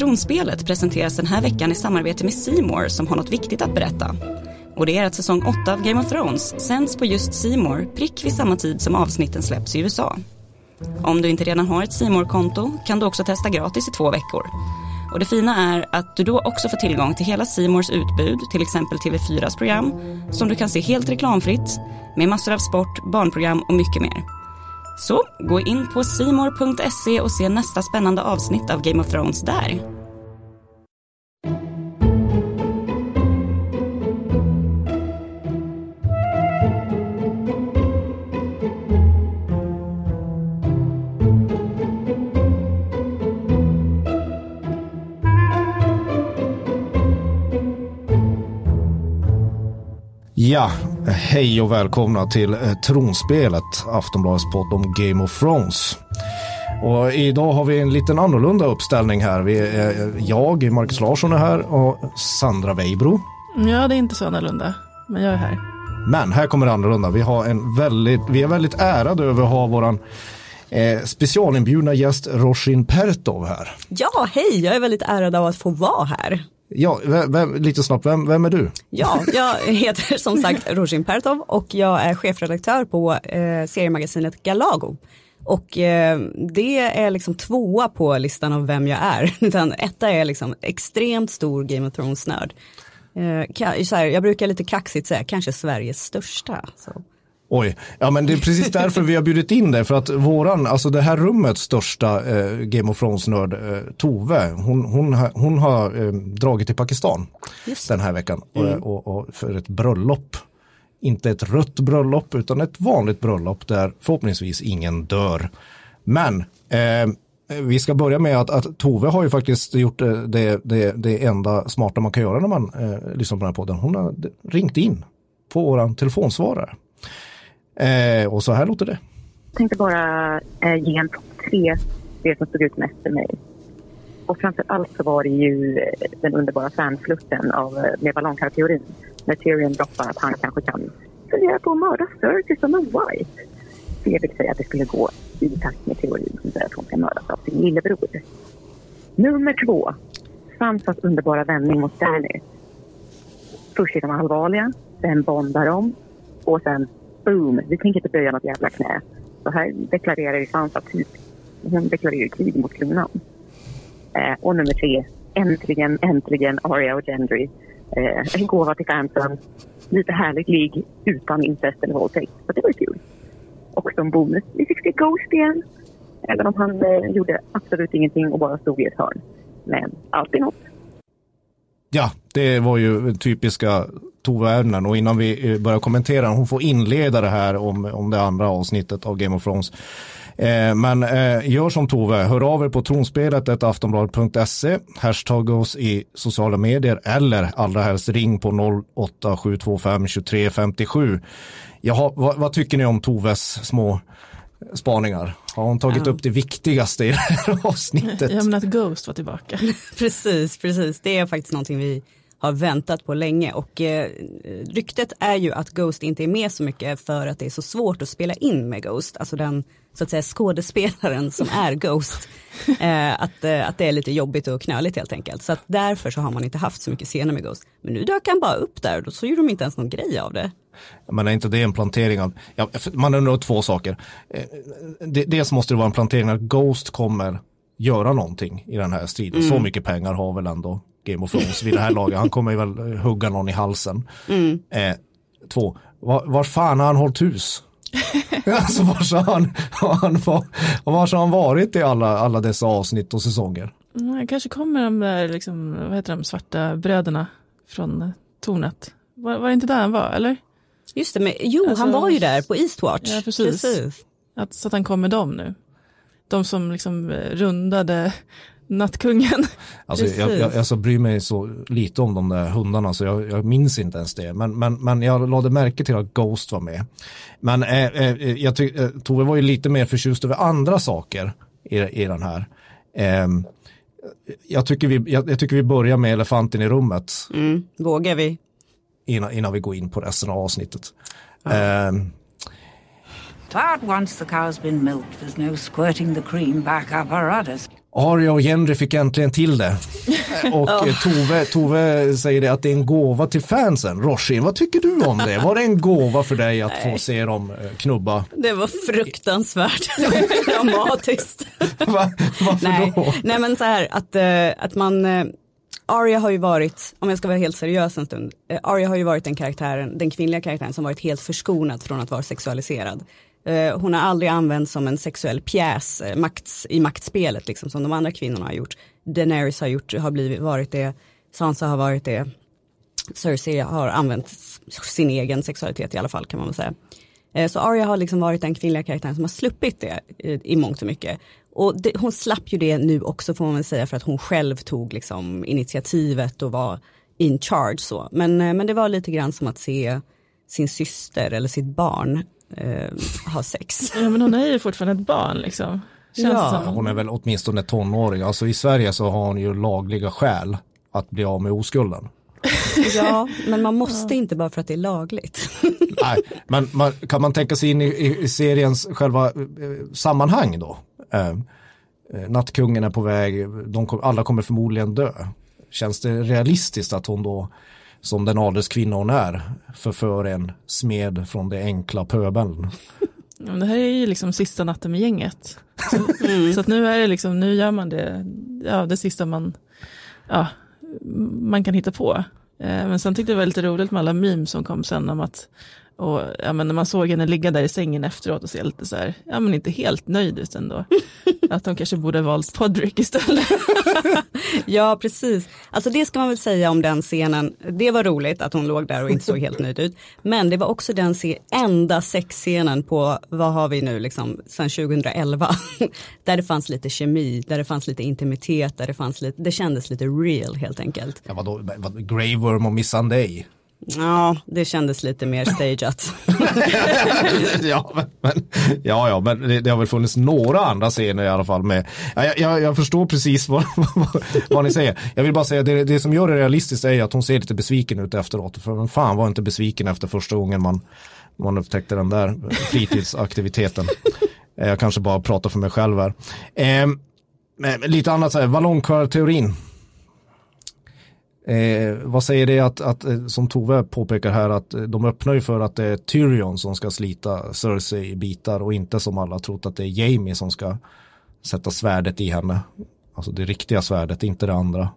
Tronspelet presenteras den här veckan i samarbete med Simor som har något viktigt att berätta. Och det är att säsong 8 av Game of Thrones sänds på just Simor prick vid samma tid som avsnitten släpps i USA. Om du inte redan har ett simor konto kan du också testa gratis i två veckor. Och det fina är att du då också får tillgång till hela Simors utbud, till exempel TV4s program, som du kan se helt reklamfritt, med massor av sport, barnprogram och mycket mer. Så gå in på simor.se och se nästa spännande avsnitt av Game of Thrones där. Ja, hej och välkomna till eh, Tronspelet, Aftonbladets podd om Game of Thrones. Och idag har vi en liten annorlunda uppställning här. Vi är, jag, Marcus Larsson är här och Sandra Weibro. Ja, det är inte så annorlunda, men jag är här. Men här kommer det annorlunda. Vi, har en väldigt, vi är väldigt ärade över att ha våran eh, specialinbjudna gäst Roshin Pertov här. Ja, hej, jag är väldigt ärad av att få vara här. Ja, vem, lite snabbt, vem, vem, är du? Ja, jag heter som sagt Rojin Pertov och jag är chefredaktör på eh, seriemagasinet Galago. Och eh, det är liksom tvåa på listan av vem jag är. Utan etta är liksom extremt stor Game of Thrones-nörd. Eh, jag brukar lite kaxigt säga kanske Sveriges största. Så. Oj, ja men det är precis därför vi har bjudit in dig för att våran, alltså det här rummets största eh, Game of Thrones-nörd, eh, Tove, hon, hon, hon har eh, dragit till Pakistan Just. den här veckan mm. och, och, och för ett bröllop. Inte ett rött bröllop utan ett vanligt bröllop där förhoppningsvis ingen dör. Men eh, vi ska börja med att, att Tove har ju faktiskt gjort eh, det, det, det enda smarta man kan göra när man eh, lyssnar på den här podden. Hon har ringt in på våran telefonsvarare. Eh, och så här låter det. Jag tänkte bara eh, ge en topp tre det som stod ut mest för mig. Och framför allt så var det ju eh, den underbara fanflutten av, eh, med ballongkarteorin. När Tyrion droppar att han kanske kan fundera på att mörda Cersei som en White. Det vill säga att det skulle gå i takt med teorin som säger att hon ska mördas av sin lillebror. Nummer två. Sansas underbara vändning mot Danny. Först är de allvarliga, sen bondar de och sen boom, vi tänker inte böja något jävla knä. Så här deklarerar ju Sansa typ, hon deklarerar krig mot kronan. Eh, och nummer tre, äntligen, äntligen Arya och Gendry. Eh, en gåva till fansen. Lite härligt ligg utan incest eller våldtäkt. Så det var ju kul. Och som bonus, vi fick se Ghost igen. Även om han eh, gjorde absolut ingenting och bara stod i ett hörn. Men alltid något. Ja, det var ju typiska Tove Ernen och innan vi eh, börjar kommentera, hon får inleda det här om, om det andra avsnittet av Game of Thrones. Eh, men eh, gör som Tove, hör av er på tronspelet aftonbladet.se, hashtag oss i sociala medier eller allra helst ring på 08725 2357. Jaha, vad, vad tycker ni om Toves små spaningar? Har hon tagit ja. upp det viktigaste i det här avsnittet? Ja, men att Ghost var tillbaka. precis, precis. Det är faktiskt någonting vi har väntat på länge och eh, ryktet är ju att Ghost inte är med så mycket för att det är så svårt att spela in med Ghost, alltså den så att säga skådespelaren som är Ghost. Eh, att, eh, att det är lite jobbigt och knöligt helt enkelt. Så att därför så har man inte haft så mycket scener med Ghost. Men nu dök han bara upp där och så gjorde de inte ens någon grej av det. Men är inte det en plantering av, ja, man undrar två saker. Eh, dels måste det vara en plantering att Ghost kommer göra någonting i den här striden. Mm. Så mycket pengar har väl ändå Game of Thrones vid det här laget. Han kommer väl hugga någon i halsen. Mm. Eh, två, var, var fan har han hållit hus? alltså var har han, han, var, var han varit i alla, alla dessa avsnitt och säsonger? Mm, kanske kommer de där, liksom, vad heter de, svarta bröderna från tornet. Var, var det inte där han var, eller? Just det, men jo, alltså, han var ju där på Eastwatch. Ja, precis. precis. Att, så att han kommer med dem nu. De som liksom rundade Nattkungen. Alltså, jag, jag alltså, bryr mig så lite om de där hundarna så jag, jag minns inte ens det. Men, men, men jag lade märke till att Ghost var med. Men eh, eh, jag tyck, eh, Tove var ju lite mer förtjust över andra saker i, i den här. Eh, jag, tycker vi, jag, jag, tycker vi börjar med elefanten i rummet. Mm, vågar vi? Innan, innan vi går in på resten av avsnittet. Ja. Eh, But once the cow's been milked there's no squirting the cream back up her udders. Arya och Henry fick äntligen till det. Och eh, Tove, Tove säger det att det är en gåva till fansen. Roshin, vad tycker du om det? Var det en gåva för dig att få se dem eh, knubba? Det var fruktansvärt dramatiskt. Va? Varför Nej. då? Nej men så här att, eh, att man Arya har ju varit, om jag ska vara helt seriös en stund, Arya har ju varit den karaktären, den kvinnliga karaktären som varit helt förskonad från att vara sexualiserad. Eh, hon har aldrig använts som en sexuell pjäs eh, makts, i maktspelet liksom, som de andra kvinnorna har gjort. Daenerys har, gjort, har blivit, varit det, Sansa har varit det, Cersei har använt sin egen sexualitet i alla fall kan man väl säga. Eh, så Arya har liksom varit den kvinnliga karaktären som har sluppit det i, mångt och mycket. Och det, hon slapp ju det nu också får man väl säga för att hon själv tog liksom initiativet och var in charge så. Men, men det var lite grann som att se sin syster eller sitt barn eh, ha sex. Ja, men hon är ju fortfarande ett barn liksom. Känns Ja, som. Hon är väl åtminstone tonåring. Alltså i Sverige så har hon ju lagliga skäl att bli av med oskulden. Ja, men man måste inte bara för att det är lagligt. Nej, men man, kan man tänka sig in i, i, i seriens själva eh, sammanhang då? Eh, eh, nattkungen är på väg, de kom, alla kommer förmodligen dö. Känns det realistiskt att hon då, som den adelskvinna hon är, förför en smed från det enkla pöbeln? Ja, det här är ju liksom sista natten med gänget. Så, så att nu är det liksom, nu gör man det, ja det sista man, ja, man kan hitta på. Eh, Men sen tyckte jag det var lite roligt med alla memes som kom sen om att, och, ja, men när man såg henne ligga där i sängen efteråt och se lite så här, ja men inte helt nöjd ut ändå. Att de kanske borde valt Podrick istället. Ja, precis. Alltså det ska man väl säga om den scenen. Det var roligt att hon låg där och inte såg helt nöjd ut. Men det var också den se- enda sexscenen på, vad har vi nu, liksom, sedan 2011. där det fanns lite kemi, där det fanns lite intimitet, där det fanns lite, det kändes lite real helt enkelt. Ja, vadå, vad, Grey Worm och Missandei? Ja, det kändes lite mer stageat. ja, men, men, ja, ja, men det, det har väl funnits några andra scener i alla fall med. Jag, jag, jag förstår precis vad, vad, vad ni säger. Jag vill bara säga det, det som gör det realistiskt är ju att hon ser lite besviken ut efteråt. För men fan var inte besviken efter första gången man, man upptäckte den där fritidsaktiviteten. Jag kanske bara pratar för mig själv här. Eh, lite annat så här, ballongkör-teorin. Eh, vad säger det att, att, eh, som Tove påpekar här, att eh, de öppnar ju för att det är Tyrion som ska slita Cersei i bitar och inte som alla trott att det är Jamie som ska sätta svärdet i henne. Alltså det riktiga svärdet, inte det andra.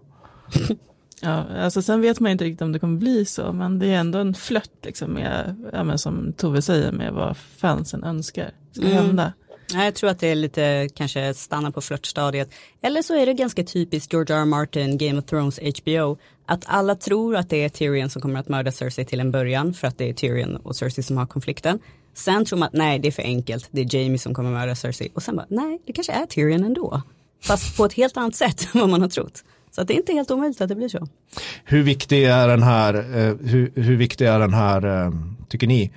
Ja, alltså sen vet man inte riktigt om det kommer bli så, men det är ändå en flört liksom med, ja, men som Tove säger, med vad fansen önskar ska Mm. hända. Jag tror att det är lite kanske stanna på flörtstadiet. Eller så är det ganska typiskt George R. R. Martin, Game of Thrones, HBO. Att alla tror att det är Tyrion som kommer att mörda Cersei till en början för att det är Tyrion och Cersei som har konflikten. Sen tror man att nej, det är för enkelt, det är Jamie som kommer att mörda Cersei. Och sen bara, nej, det kanske är Tyrion ändå. Fast på ett helt annat sätt än vad man har trott. Så att det är inte helt omöjligt att det blir så. Hur viktig är den här, eh, hur, hur viktig är den här, eh, tycker ni,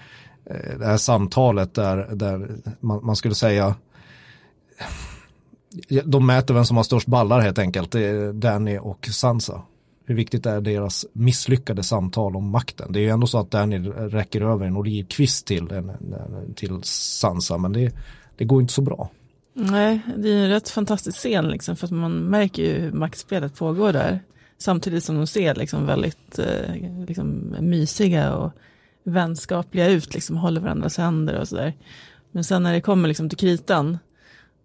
Eh, det här samtalet där, där man, man skulle säga, de mäter vem som har störst ballar helt enkelt, det är Danny och Sansa. Hur viktigt är deras misslyckade samtal om makten? Det är ju ändå så att Danny räcker över en olivkvist till, en, en, till Sansa, men det, det går inte så bra. Nej, det är en rätt fantastisk scen liksom, för att man märker ju hur maktspelet pågår där. Samtidigt som de ser liksom väldigt eh, liksom, mysiga och vänskapliga ut, liksom håller varandras händer och sådär. Men sen när det kommer liksom till kritan,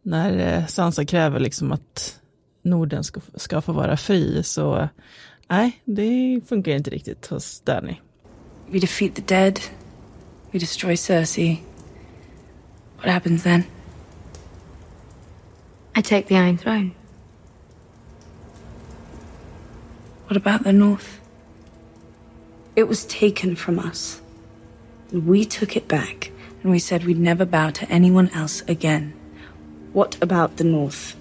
när eh, Sansa kräver liksom att Norden ska, ska få vara fri, så nej, det funkar inte riktigt hos Danny. We defeat the dead. We destroy Cersei. What happens then? I take the Iron Throne. What about the North? It was taken from us. We took it back. And we said we'd never bow to anyone else again. What about the North?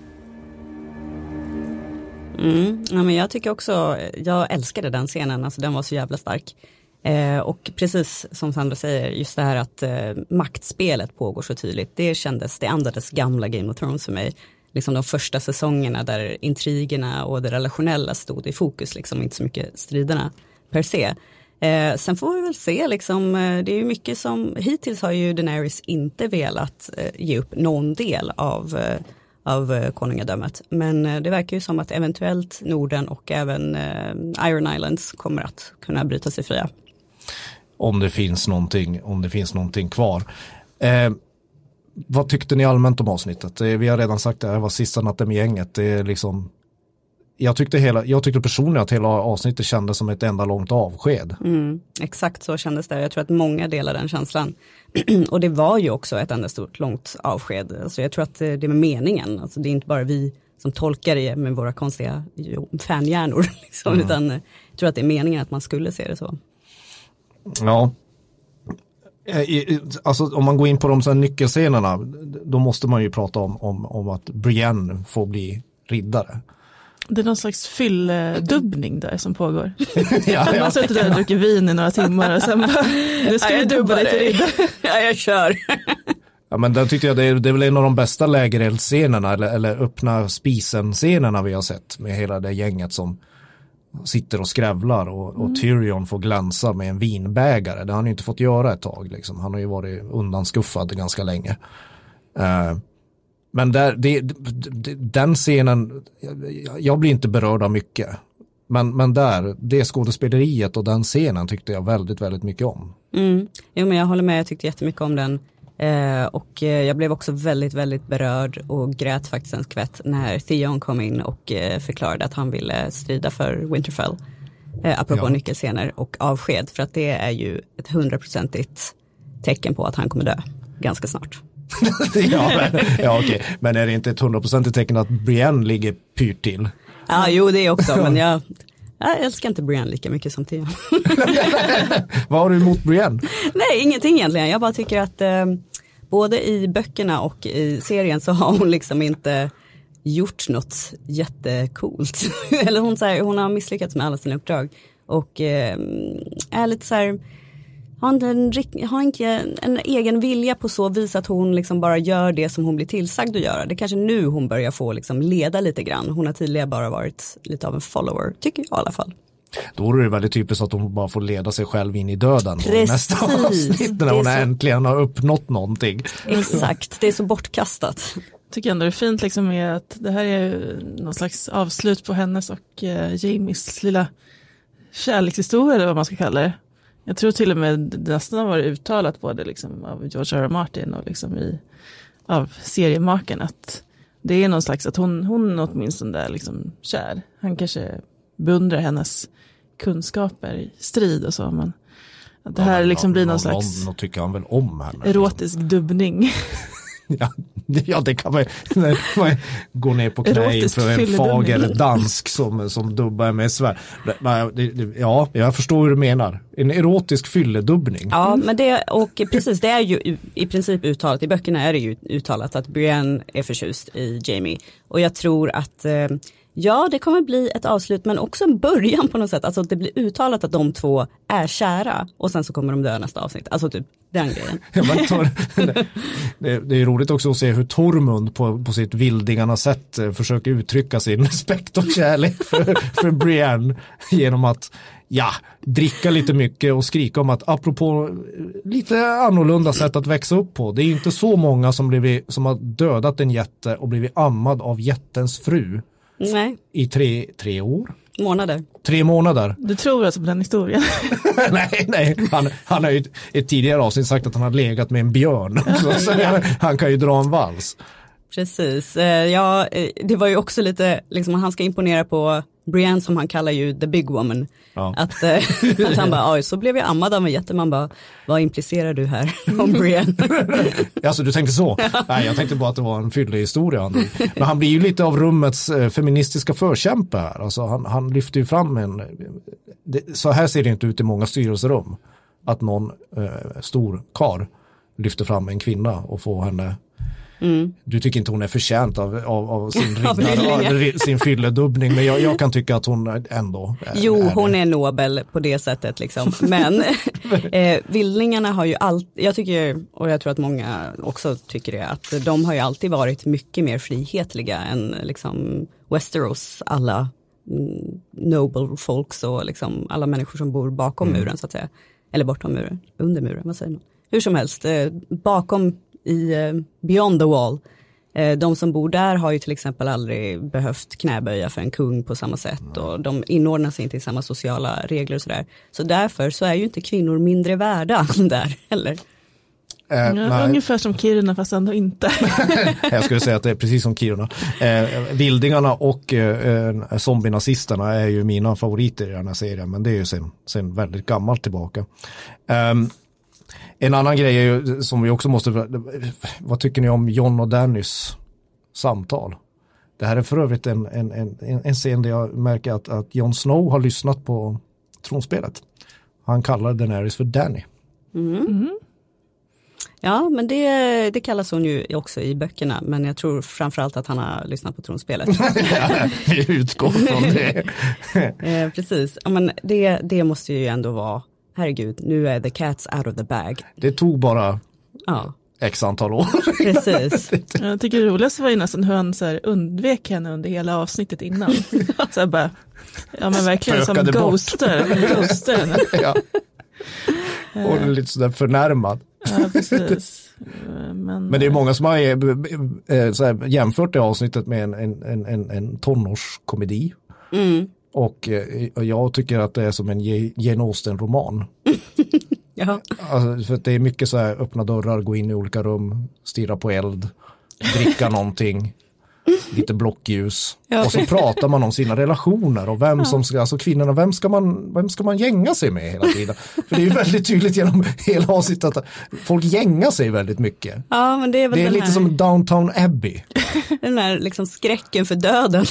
Mm, ja, men jag tycker också, jag älskade den scenen, alltså den var så jävla stark. Eh, och precis som Sandra säger, just det här att eh, maktspelet pågår så tydligt, det kändes, det andades gamla Game of Thrones för mig. Liksom de första säsongerna där intrigerna och det relationella stod i fokus, liksom inte så mycket striderna per se. Eh, sen får vi väl se, liksom, eh, det är ju mycket som, hittills har ju Daenerys inte velat eh, ge upp någon del av, eh, av eh, konungadömet. Men eh, det verkar ju som att eventuellt Norden och även eh, Iron Islands kommer att kunna bryta sig fria. Om det finns någonting, om det finns någonting kvar. Eh, vad tyckte ni allmänt om avsnittet? Eh, vi har redan sagt det, det var sista natten med gänget. Det är liksom jag tyckte, hela, jag tyckte personligen att hela avsnittet kändes som ett enda långt avsked. Mm, exakt så kändes det. Jag tror att många delar den känslan. och det var ju också ett enda stort långt avsked. Alltså jag tror att det är meningen. Alltså det är inte bara vi som tolkar det med våra konstiga fanhjärnor. Liksom, mm. Utan jag tror att det är meningen att man skulle se det så. Ja. Eh, alltså om man går in på de så nyckelscenerna, då måste man ju prata om, om, om att Brienne får bli riddare. Det är någon slags fylldubbning där som pågår. ja, Man har suttit där och druckit vin i några timmar och sen bara, nu ska vi dubba dig till riddare. Ja, jag kör. Ja men där tyckte jag det är, det är väl en av de bästa lägereldsscenerna eller, eller öppna spisen-scenerna vi har sett med hela det gänget som sitter och skrävlar och, och mm. Tyrion får glänsa med en vinbägare. Det har han ju inte fått göra ett tag. Liksom. Han har ju varit undanskuffad ganska länge. Uh, men där, det, den scenen, jag blir inte berörd av mycket. Men, men där, det skådespeleriet och den scenen tyckte jag väldigt, väldigt mycket om. Mm. Jo, men jag håller med, jag tyckte jättemycket om den. Eh, och eh, jag blev också väldigt, väldigt berörd och grät faktiskt en skvätt när Theon kom in och eh, förklarade att han ville strida för Winterfell. Eh, apropå ja. nyckelscener och avsked, för att det är ju ett hundraprocentigt tecken på att han kommer dö ganska snart. Ja, men, ja okej. men är det inte ett hundraprocentigt tecken att Brienne ligger pyrt till? Ja, jo det är också, men jag, jag älskar inte Brienne lika mycket som Tia. Vad har du emot Brienne? Nej, ingenting egentligen. Jag bara tycker att eh, både i böckerna och i serien så har hon liksom inte gjort något jättecoolt. Eller hon, så här, hon har misslyckats med alla sina uppdrag. Och eh, är lite så här har inte, en, har inte en egen vilja på så vis att hon liksom bara gör det som hon blir tillsagd att göra. Det är kanske nu hon börjar få liksom leda lite grann. Hon har tidigare bara varit lite av en follower, tycker jag i alla fall. Då är det väldigt typiskt att hon bara får leda sig själv in i döden. Precis. Nästa avsnitt när hon så... äntligen har uppnått någonting. Exakt, det är så bortkastat. Tycker ändå det är fint liksom med att det här är någon slags avslut på hennes och eh, Jamies lilla kärlekshistoria eller vad man ska kalla det. Jag tror till och med nästan har varit uttalat både liksom av George R. R. Martin och liksom i, av seriemaken att det är någon slags att hon, hon åtminstone är liksom kär. Han kanske beundrar hennes kunskaper i strid och så. Men att det här ja, liksom blir någon, någon slags någon tycker han väl om henne. Erotisk liksom. dubbning. Ja, ja, det kan man, man gå ner på knä inför en fager dansk som, som dubbar med svärd. Ja, jag förstår hur du menar. En erotisk fylledubbning. Ja, men det, och precis, det är ju i princip uttalat, i böckerna är det ju uttalat att Brienne är förtjust i Jamie. Och jag tror att eh, Ja, det kommer bli ett avslut men också en början på något sätt. Alltså det blir uttalat att de två är kära och sen så kommer de dö nästa avsnitt. Alltså typ den grejen. det, det, är roligt också att se hur Tormund på, på sitt vildingarna sätt eh, försöker uttrycka sin respekt och kärlek för, för Brienne genom att ja, dricka lite mycket och skrika om att apropå eh, lite annorlunda sätt att växa upp på. Det är inte så många som, blivit, som har dödat en jätte och blivit ammad av jättens fru. Nej. I tre, tre år? Månader. Tre månader. Du tror alltså på den historien? nej, nej. Han, han har ju ett, ett tidigare avsnitt sagt att han har legat med en björn. så han, han kan ju dra en vals. Precis, eh, ja eh, det var ju också lite, liksom han ska imponera på Brienne som han kallar ju the big woman. Ja. Att, äh, att han bara, så blev jag ammad av en jätte, man bara, vad implicerar du här om Brienne? alltså du tänkte så? Nej, jag tänkte bara att det var en fyllig historia. Men han blir ju lite av rummets eh, feministiska förkämpe här. Alltså, han, han lyfter ju fram en, det, så här ser det inte ut i många styrelserum. Att någon eh, stor kar lyfter fram en kvinna och får henne Mm. Du tycker inte hon är förtjänt av, av, av sin, riddare, sin fylledubbning, men jag, jag, kan tycka att hon ändå är, Jo, är hon är nobel på det sättet liksom. Men eh, vildningarna har ju alltid, jag tycker, och jag tror att många också tycker det, att de har ju alltid varit mycket mer frihetliga än liksom Westeros alla mm, noble folks och liksom alla människor som bor bakom mm. muren så att säga. Eller bortom muren, under muren, vad säger man? Hur som helst, eh, bakom i uh, Beyond the Wall Eh, De som bor där har ju till exempel aldrig behövt knäböja för en kung på samma sätt och de inordnar sig inte i samma sociala regler och sådär. Så därför så är ju inte kvinnor mindre värda där heller. Eh, Ja, nej. ungefär som Kiruna fast ändå inte. Jag skulle säga att det är precis som Kiruna. Eh, vildingarna och eh, eh, zombienazisterna är ju mina favoriter i den här serien, men det är ju sen, sen väldigt gammalt tillbaka. Ehm, en annan grej är ju, som vi också måste, vad tycker ni om John och Dannys samtal? Det här är för övrigt en, en, en, en scen där jag märker att, att Jon Snow har lyssnat på tronspelet. Han kallar Daenerys för Danny. Ja, men det, det kallas hon ju också i böckerna, men jag tror framförallt att han har lyssnat på tronspelet. Vi utgår från det. eh, precis, ja, men det, det måste ju ändå vara, herregud, nu är the cats out of the bag. Det tog bara Ja, x antal år. precis. Jag tycker det roligaste var ju nästan hur han så här undvek henne under hela avsnittet innan. Så här bara, ja men verkligen som Spökade ghoster. ghoster ja. Och är lite sådär förnärmad. Ja, precis. Men, Men det är många som har eh, eh, så här, jämfört det avsnittet med en, en, en, en, en tonårskomedi. Mm. Och eh, och jag tycker att det är som en Jane Austen-roman. Ja. Alltså, för det är mycket så här öppna dörrar, gå in i olika rum, stirra på eld, dricka någonting, lite blockljus. Ja, och så pratar man om sina relationer och vem som ska, alltså kvinnorna, vem ska man, vem ska man gänga sig med hela tiden? För det är ju väldigt tydligt genom hela avsnittet att folk gängar sig väldigt mycket. ja, men det är Det är lite här, som Downtown Abbey. den här liksom skräcken för döden,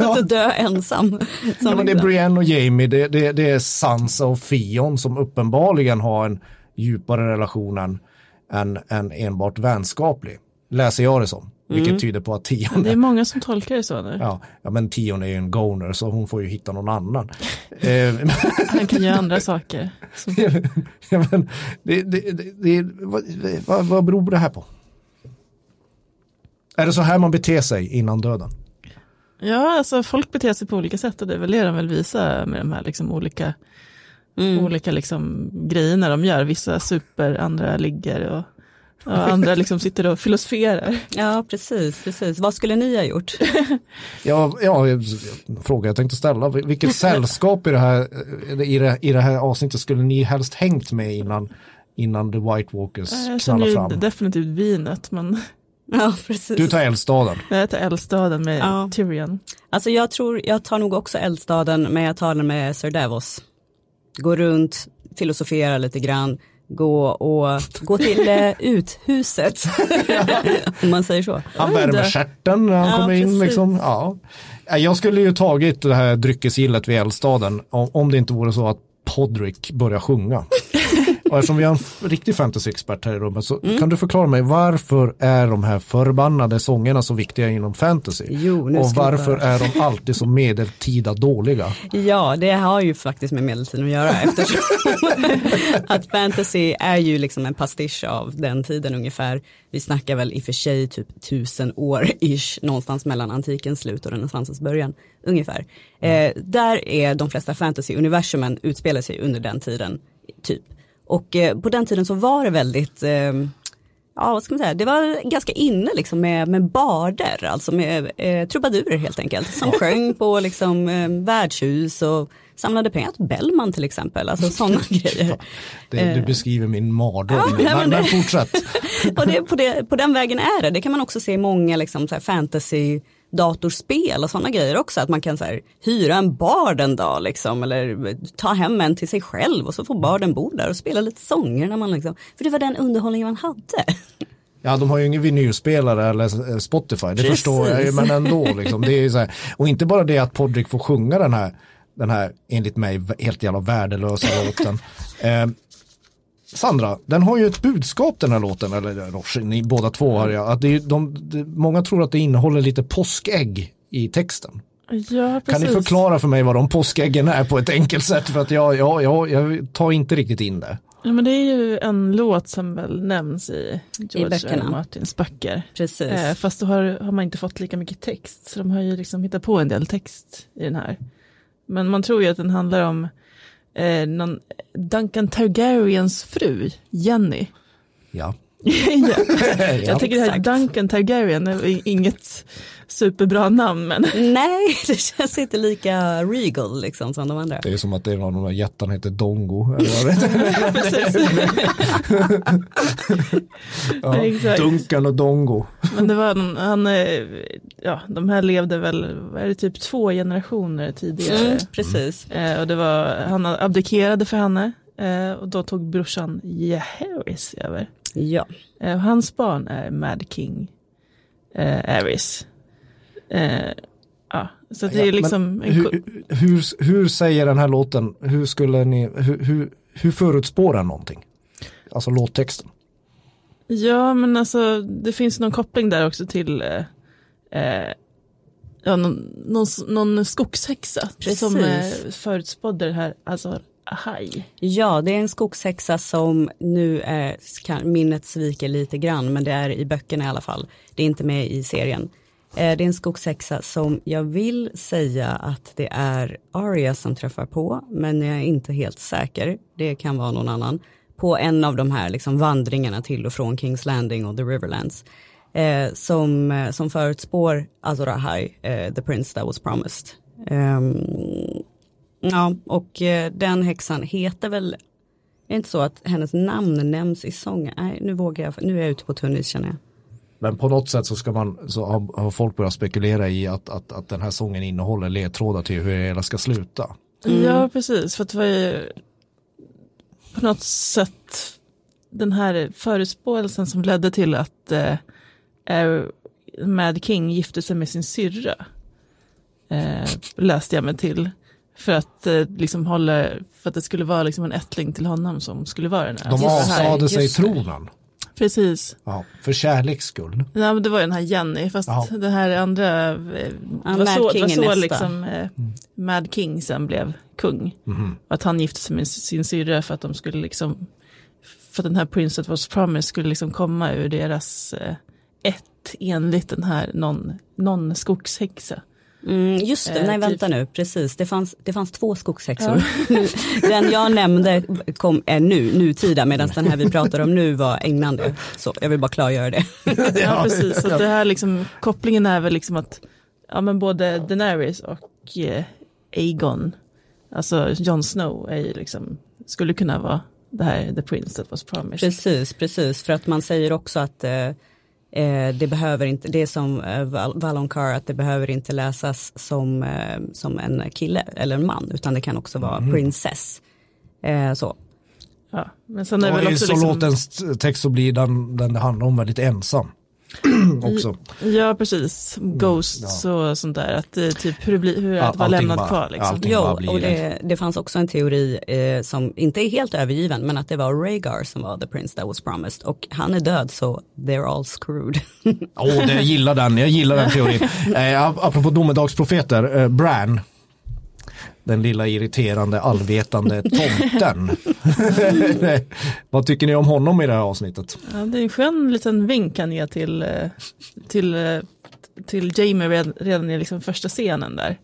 att dö ensam. Ja, men det är Brienne och Jamie, det, det, det är Sansa och Fion som uppenbarligen har en djupare relation än, än, än enbart vänskaplig. Läser jag det som. Vilket Mm. tyder på att Tion det är många som tolkar det så nu. Ja, ja, men Tion är ju en goner så hon får ju hitta någon annan. eh, Han kan göra andra saker. Ja, men det, det, det, vad, vad, vad beror det här på? Är det så här man beter sig innan döden? ja, alltså folk beter sig på olika sätt och det är väl det de vill visa med de här liksom olika, Mm. olika liksom grejerna de gör. Vissa super, andra ligger och, och andra liksom sitter och filosoferar. Ja, precis, precis. Vad skulle ni ha gjort? Ja, ja fråga jag tänkte ställa. Vilket sällskap i det, här, i, det, i det här avsnittet skulle ni helst hängt med innan, innan The White Walkers Jag knallar fram? definitivt vinet, men Ja, precis. Du tar eldstaden. jag tar eldstaden med Ja. Tyrion. Alltså jag tror, jag tar nog också eldstaden, men jag tar den med Sir Davos. Gå runt, filosofera lite grann, gå och gå till eh, uthuset. Om man säger så. Han värmer stjärten när han Ja, kommer in. precis. Liksom. Ja. Ja, Jag skulle ju tagit det här dryckesgillet vid eldstaden om, om det inte vore så att Podrick börjar sjunga. Och eftersom vi har en riktig fantasy-expert här i rummet så Mm. kan du förklara mig varför är de här förbannade sångerna så viktiga inom fantasy? Jo, och varför är de alltid så medeltida dåliga? Ja, det har ju faktiskt med medeltiden att göra eftersom att fantasy är ju liksom en pastisch av den tiden ungefär. Vi snackar väl i och för sig typ tusen år ish någonstans mellan antikens slut och renässansens början ungefär. Eh, där är de flesta fantasy-universumen utspelar sig under den tiden typ. Och eh, på den tiden så var det väldigt eh, ja vad ska man säga, det var ganska inne liksom med, med barder, alltså med eh, trubadurer helt enkelt, som sjöng på liksom eh, värdshus och samlade pengar till Bellman till exempel, alltså sådana grejer. Det, du beskriver min mardröm. Ja, men, men- men fortsätt. Och det, på, det, på den vägen är det, det kan man också se i många liksom, så fantasy datorspel och sådana grejer också, att man kan så här, hyra en bard en dag liksom, eller ta hem en till sig själv och så får barden bo där och spela lite sånger när man liksom, för det var den underhållningen man hade. Ja, de har ju ingen vinylspelare eller eh, Spotify, det Precis. förstår jag ju, men ändå. Liksom, det är så här, och inte bara det att Podrick får sjunga den här, den här enligt mig helt jävla värdelösa låten. Eh, Sandra, den har ju ett budskap den här låten, eller Roche, ni båda två har jag, att det är, de, de, många tror att det innehåller lite påskägg i texten. Ja, precis. Kan ni förklara för mig vad de påskäggen är på ett enkelt sätt? För att jag, jag, jag, jag tar inte riktigt in det. Ja, men det är ju en låt som väl nämns i George. R. Martins böcker. Precis. Eh, fast då har, har man inte fått lika mycket text, så de har ju liksom hittat på en del text i den här. Men man tror ju att den handlar om eh, någon Duncan Targaryens fru, Jenny. Ja. ja. Jag tycker det här. Duncan Targaryen är inget superbra namn men Nej, det känns inte lika regal liksom som de andra. Det är som att det är någon av de där jättarna heter Dongo. Ja, Exakt. Duncan och Dongo. Men det var någon, han, eh, ja de här levde väl, är det typ två generationer tidigare. Mm, precis. Eh, och det var, han abdikerade för henne eh, och då tog brorsan Jaehaerys över. Ja. Och hans barn är Mad King eh, Aerys. Eh, ja, så det Ja, är liksom en, Hur, hur, hur säger den här låten, hur skulle ni, hur, hur, hur förutspår den någonting? Alltså låttexten. Ja, men alltså det finns någon koppling där också till eh, eh, ja, någon, någon, någon skogshäxa Precis. som eh, förutspådde det här, alltså ahaj. Ja, det är en skogshäxa som nu är, kan, minnet sviker lite grann, men det är i böckerna i alla fall. Det är inte med i serien. Eh, Det är en skogshäxa som jag vill säga att det är Aria som träffar på, men jag är inte helt säker. Det kan vara någon annan. På en av de här liksom vandringarna till och från Kings Landing och The Riverlands. Eh, som, eh, som förutspår alltså, Azor Ahai, eh, the prince that was promised. Ehm, Ja, och eh, den häxan heter väl, är det inte så att hennes namn nämns i sången? Nej, nu vågar jag, nu är jag ute på tunn is känner jag. Men på något sätt så ska man, så har, har folk börjat spekulera i att, att, att den här sången innehåller ledtrådar till hur det hela ska sluta. Ja, precis, för att det var ju på något sätt den här förutspåelsen som ledde till att eh, eh, Mad King gifte sig med sin syrra. Eh, läste jag mig till. För att, eh, liksom hålla, för att det skulle vara liksom en ättling till honom som skulle vara den här. De avsade sig tronen. Precis. Ja, för kärleks skull. Ja, men det var ju den här Jenny, fast Ja. den här andra, eh, det Ja, var Mad så, King det var så nästa. liksom eh, Mad King sen blev kung. Och att han gifte sig med sin syrra för att de skulle liksom, för att den här Prince that was promised skulle liksom komma ur deras eh, ett enligt den här någon, någon skogshäxa. Mm, just det, Eh, nej typ- vänta nu, precis, det fanns, det fanns två skogshäxor. den jag nämnde kom, är nu, nutida, medan den här vi pratar om nu var ägnande. Så jag vill bara klargöra det. Ja, precis. Så det här liksom, kopplingen är väl liksom att ja, men både Daenerys och eh, Aegon, alltså Jon Snow, är ju liksom, skulle kunna vara det här The Prince that was promised. Precis, precis, för att man säger också att eh, eh, det behöver inte, det är som eh, Val- Valonqar, att det behöver inte läsas som, eh, som en kille eller en man, utan det kan också vara princess. Eh, så. Ja, men sen är det Och väl också så liksom, låtens text så blir den, den det handlar om väldigt ensam. Också. Ja, precis. Ghost Mm, ja. och sånt där. Att det, typ hur det blir, hur det är att vara lämnad bara- kvar. Liksom. Jo, och det. det, fanns också en teori eh, som inte är helt övergiven, men att det var Rhaegar som var the prince that was promised. Och han är död, så they're all screwed. Åh, det- jag gillar den, jag gillar den teorin. Eh, ap- apropå domedagsprofeter, eh, Bran. Den lilla irriterande allvetande tomten. Vad tycker ni om honom i det här avsnittet? Ja, det är en skön liten vink han ger till, eh, till, eh, till Jamie redan, redan i liksom första scenen där.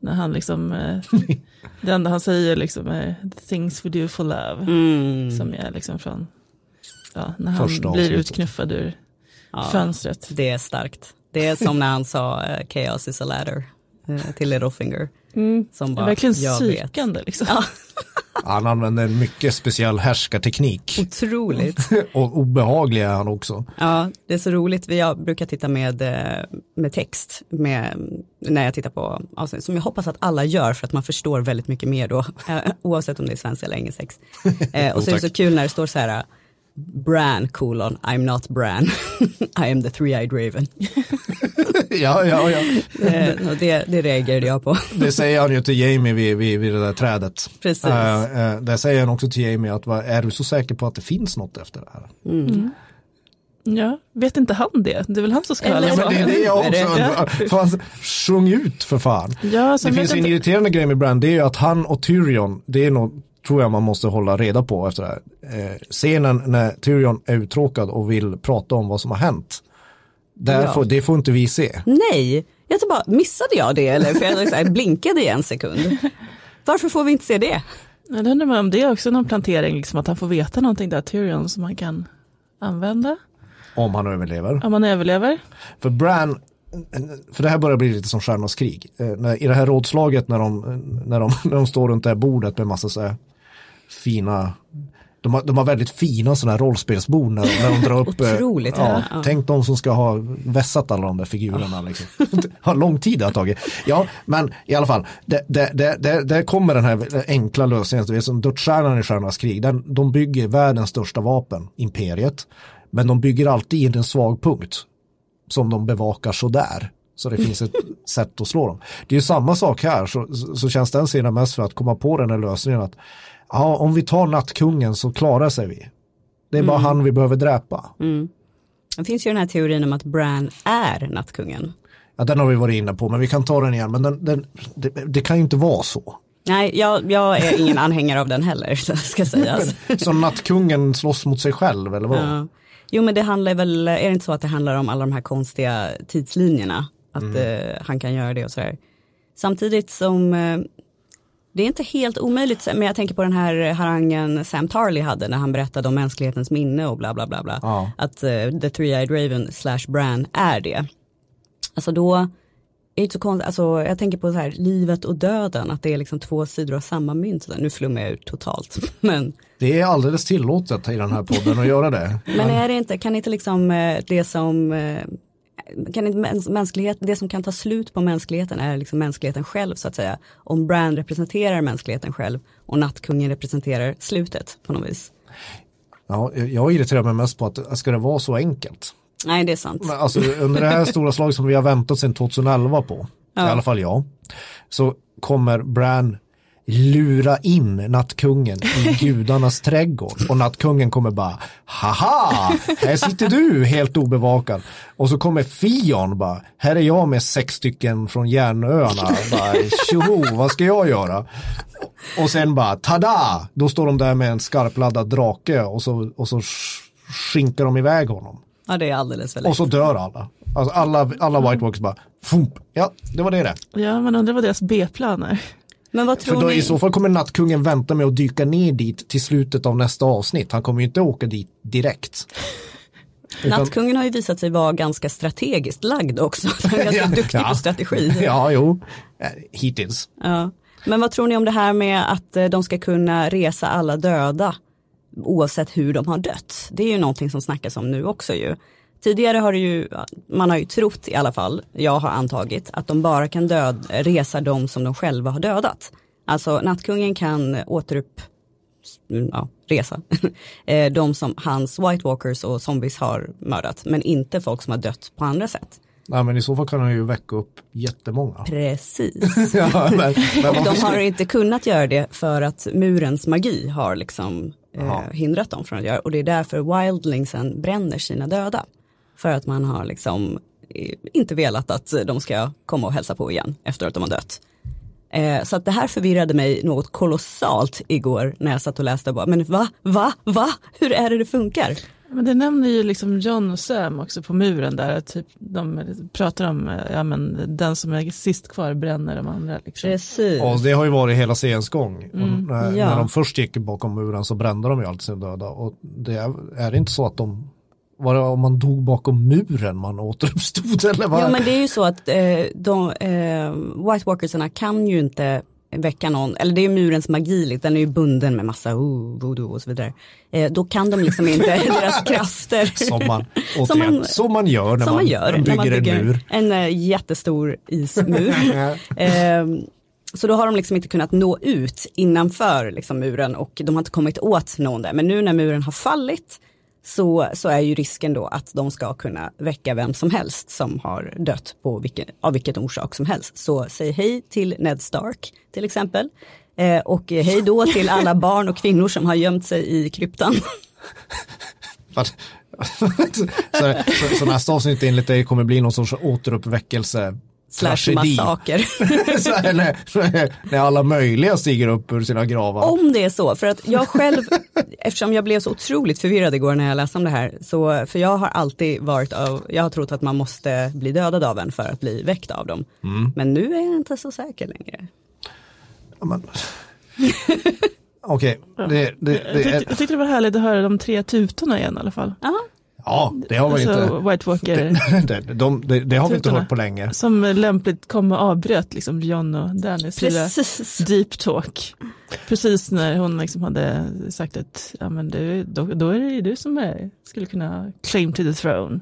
När han liksom, eh, det enda han säger liksom är the things we do for love. Mm. Som är liksom från, ja, när han Första blir avsnittet. utknuffad ur Ja, fönstret. det är starkt. Det är som när han sa chaos is a ladder till Littlefinger. Som Mm. Det är bara, verkligen psykande liksom. Ja, Han använder en mycket speciell härskarteknik. otroligt. Och obehaglig är han också. Ja, det är så roligt. Vi- Jag brukar titta med, eh, med text med, när jag tittar på avsnitt, som jag hoppas att alla gör för att man förstår väldigt mycket mer då, eh, oavsett om det är svenska eller engelsk text. Eh, och så är det så kul när det står så här, Bran colon, I'm not Bran, I am the three-eyed raven. Ja, ja, ja. Och det, det reagerade jag på. Det säger han ju till Jamie vid, vid, vid det där trädet. Precis. Eh, eh, där säger han också till Jamie att vad, är du så säker på att det finns något efter det här? Ja, vet inte han det? Det är väl han som ska ha alla Ja, men det är det jag det- också undrar. Fan, sjung ut för fan. Ja, Det finns en inte. irriterande grej med Brand, det är ju att han och Tyrion, det är nog, tror jag man måste hålla reda på efter det här. Eh, scenen när Tyrion är uttråkad och vill prata om vad som har hänt. Där Ja. får, det får inte vi se. Nej, jag tror bara, missade jag det eller? För jag så här, blinkade i en sekund. Varför får vi inte se det? Jag undrar man om det är också någon plantering, liksom, att han får veta någonting där, Tyrion, som han kan använda Om han överlever. om man överlever. För Bran, för det här börjar bli lite som Stjärnornas krig. Eh, I det här rådslaget när de, när de, när de står runt det här bordet med massa så här fina de har, de har väldigt fina sådana här rollspelsbord när, när de drar upp. eh, Otroligt, ja, ja. Tänk de som ska ha vässat alla de där figurerna. Liksom. Det har lång tid det har tagit. Ja, men i alla fall, det, det, det, det, det kommer den här enkla lösningen. Du vet, som dödsstjärnan i Stjärnornas krig. Den, de bygger världens största vapen, imperiet. Men de bygger alltid in en svag punkt som de bevakar sådär. Så det finns ett sätt att slå dem. Det är ju samma sak här, så, så, så känns den sidan mest för att komma på den här lösningen att ja, om vi tar nattkungen så klarar sig vi. Det är bara han vi behöver dräpa. Det finns ju den här teorin om att Bran är nattkungen. Ja, den har vi varit inne på, men vi kan ta den igen. Men den, den, det, det kan ju inte vara så. Nej, jag, jag är ingen anhängare av den heller, ska sägas. Så nattkungen slåss mot sig själv, eller vad? Ja. Jo men det handlar väl, är det inte så att det handlar om alla de här konstiga tidslinjerna? Att Mm. eh, han kan göra det och sådär. Samtidigt som, eh, det är inte helt omöjligt, men jag tänker på den här harangen Sam Tarley hade när han berättade om mänsklighetens minne och bla bla bla. bla. Ja. Att eh, The Three-Eyed Raven slash Bran är det. Alltså då, är det inte så konstigt, alltså jag tänker på så här, livet och döden, att det är liksom två sidor av samma mynt. Nu flummar jag ut totalt, men Det är alldeles tillåtet i den här podden att göra det. Men är det inte, kan inte liksom eh, det som eh, kan inte mäns- mänsklighet, det som kan ta slut på mänskligheten är liksom mänskligheten själv så att säga. Om Brand representerar mänskligheten själv och Nattkungen representerar slutet på något vis. Ja, jag irriterar mig mest på att ska det vara så enkelt? Nej det är sant. Men Alltså under det här stora slaget som vi har väntat sedan 2011 på, i alla fall jag, så kommer Bran lura in nattkungen i gudarnas trädgård och nattkungen kommer bara haha, här sitter du helt obevakad och så kommer Fion bara, här är jag med sex stycken från järnöarna, bara tjoho, vad ska jag göra? Och sen bara tada, då står de där med en skarpladdad drake och så, och så sk- skinkar de iväg honom. Ja det är alldeles för Och så dör alla. Alltså alla, alla White Walkers bara, fump. ja, det var det det. Ja, man undrar vad deras B-plan är. Men vad För tror då, ni? i så fall kommer nattkungen vänta med att dyka ner dit till slutet av nästa avsnitt. Han kommer ju inte åka dit direkt. Utan- Nattkungen har ju visat sig vara ganska strategiskt lagd också. Han är ganska Ja, duktig ja. på strategi. Ja, jo, Eh, hittills. Ja. Men vad tror ni om det här med att eh, de ska kunna resa alla döda oavsett hur de har dött? Det är ju någonting som snackas om nu också ju. Tidigare har det ju, man har ju trott i alla fall, jag har antagit, att de bara kan död, resa de som de själva har dödat. Alltså nattkungen kan återupp, ja, resa eh, de som hans White Walkers och zombies har mördat, men inte folk som har dött på andra sätt. Nej, men i så fall kan han ju väcka upp jättemånga. Precis. ja, men, men Och de har inte kunnat göra det för att murens magi har liksom eh, hindrat dem från att göra Och det är därför wildlingsen bränner sina döda. För att man har liksom eh, inte velat att de ska komma och hälsa på igen efter att de har dött. Eh, så att det här förvirrade mig något kolossalt igår när jag satt och läste och bara, men va, va, va, hur är det det funkar? Men det nämner ju liksom John och Sam också på muren där, att typ, de pratar om, ja men den som är sist kvar bränner de andra. Liksom. Precis. Ja, det har ju varit hela seriens gång. Och när, Ja. när de först gick bakom muren så brände de ju alltid sina döda. Och det är, är det inte så att de, var det om man dog bakom muren man återuppstod eller vad? Jo men det är ju så att eh, de, eh, White Walkersarna kan ju inte väcka någon, eller det är murens magi, liksom, den är ju bunden med massa oh, voodoo och så vidare. Eh, då kan de liksom inte, deras krafter. Som man, återigen, Som man- som man gör när man, man gör bygger, när man bygger en mur. en eh, jättestor ismur. Ehm, så då har de liksom inte kunnat nå ut innanför liksom, muren och de har inte kommit åt någon där. Men nu när muren har fallit så, så är ju risken då att de ska kunna väcka vem som helst som har dött på vilken, av vilket orsak som helst. Så säg hej till Ned Stark till exempel. Eh, och hej då till alla barn och kvinnor som har gömt sig i kryptan. Så, så, så nästa avsnitt enligt dig kommer bli någon sorts återuppväckelse Slash massaker. så när, när alla möjliga stiger upp ur sina gravar. Om det är så, för att jag själv, eftersom jag blev så otroligt förvirrad igår när jag läste om det här, så, för jag har alltid varit av, jag har trott att man måste bli dödad av en för att bli väckt av dem. Men nu är jag inte så säker längre. Ja, men- Okej, det, det, Jag det tyckte, är, jag tyckte det var härligt att höra de tre tutorna igen i alla fall. Ja, Ja, det har vi alltså, inte. White Walker. det, de, det, det har vi inte hört på länge. Som lämpligt kom och avbröt liksom John och Dannys Precis. deep talk. Precis när hon liksom hade sagt att ja, men du, då, då är det ju du som är, skulle kunna claim to the throne.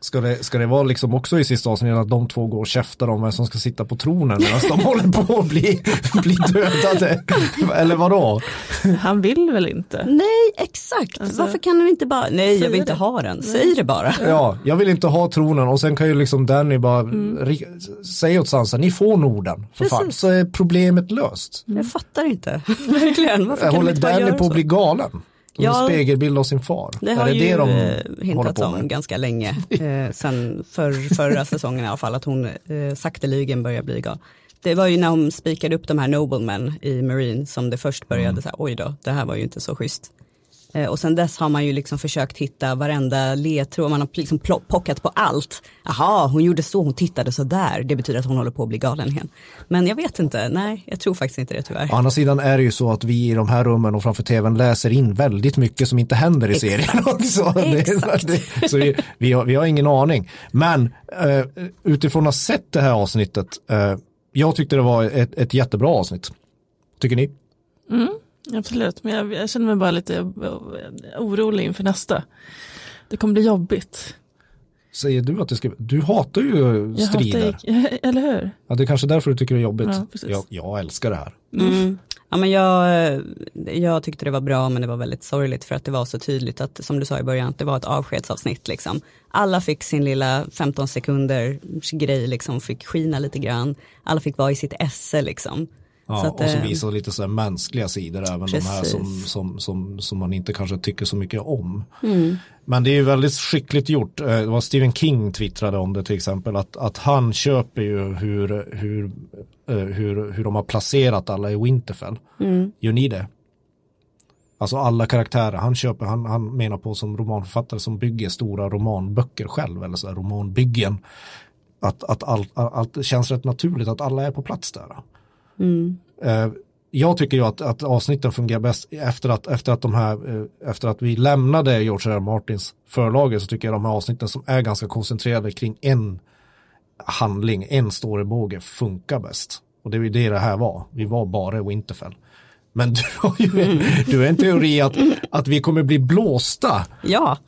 Ska det, ska det vara liksom också i sista avsnittet att de två går och käftar om vem som ska sitta på tronen medan de håller på att bli, bli dödade? Eller vadå? Han vill väl inte? Nej, exakt. Alltså, Varför kan den inte bara, nej jag vill inte det. ha den, säg det bara. Ja, jag vill inte ha tronen och sen kan ju liksom Danny bara ri- säga åt Sansa, ni får Norden, för fan, så är problemet löst. Jag fattar inte, verkligen. Varför kan de Håller Danny på att bli galen? Som Ja. spegelbild av sin far. Det har är det ju det de eh, hintats om ganska länge, eh, sen för, förra säsongen i alla fall, att hon eh, sakteligen börjar bli gal. Det var ju när hon spikade upp de här noblemen i Marine som det först började Mm. så här, oj då, det här var ju inte så schysst. Eh, och sen dess har man ju liksom försökt hitta varenda ledtråd, man har liksom pockat på allt. Jaha, hon gjorde så, hon tittade så där, det betyder att hon håller på att bli galen igen. Men jag vet inte, nej, jag tror faktiskt inte det tyvärr. Å andra sidan är det ju så att vi i de här rummen och framför tvn läser in väldigt mycket som inte händer i serien också. Exakt. det, så vi, vi, har, vi har ingen aning. Men eh, utifrån att ha sett det här avsnittet, eh, jag tyckte det var ett, ett jättebra avsnitt. Tycker ni? Absolut, men jag, jag känner mig bara lite orolig inför nästa. Det kommer bli jobbigt. Säger du att det ska, du hatar ju Jag strider. hatar, eller hur? Ja, det är kanske därför du tycker det är jobbigt. Ja, jag, jag älskar det här. Mm. Ja, men jag, jag tyckte det var bra men det var väldigt sorgligt för att det var så tydligt att som du sa i början att det var ett avskedsavsnitt liksom. Alla fick sin lilla 15 sekunder grej liksom, fick skina lite grann. Alla fick vara i sitt esse liksom. Ja, att, och så eh, visar lite så mänskliga sidor, även de här Precis. som, som, som, som man inte kanske tycker så mycket om. Mm. Men det är ju väldigt skickligt gjort. Eh, Det var Stephen King twittrade om det till exempel, att, att han köper ju hur, hur, eh, hur, hur de har placerat alla i Winterfell. Mm. Gör ni det? Alltså alla karaktärer, han köper, han, han menar på som romanförfattare som bygger stora romanböcker själv, eller så här romanbyggen. Att, att allt, allt känns rätt naturligt att alla är på plats där. Mm. Jag tycker ju att, att avsnitten fungerar bäst efter att, efter att de här, eh, efter att vi lämnade George R. R. Martins förlager så tycker jag de här avsnitten som är ganska koncentrerade kring en handling, en storybåge funkar bäst. Och det är ju det det här var. Vi var bara i Winterfell. Men du har ju du har en teori att, att vi kommer bli blåsta Ja,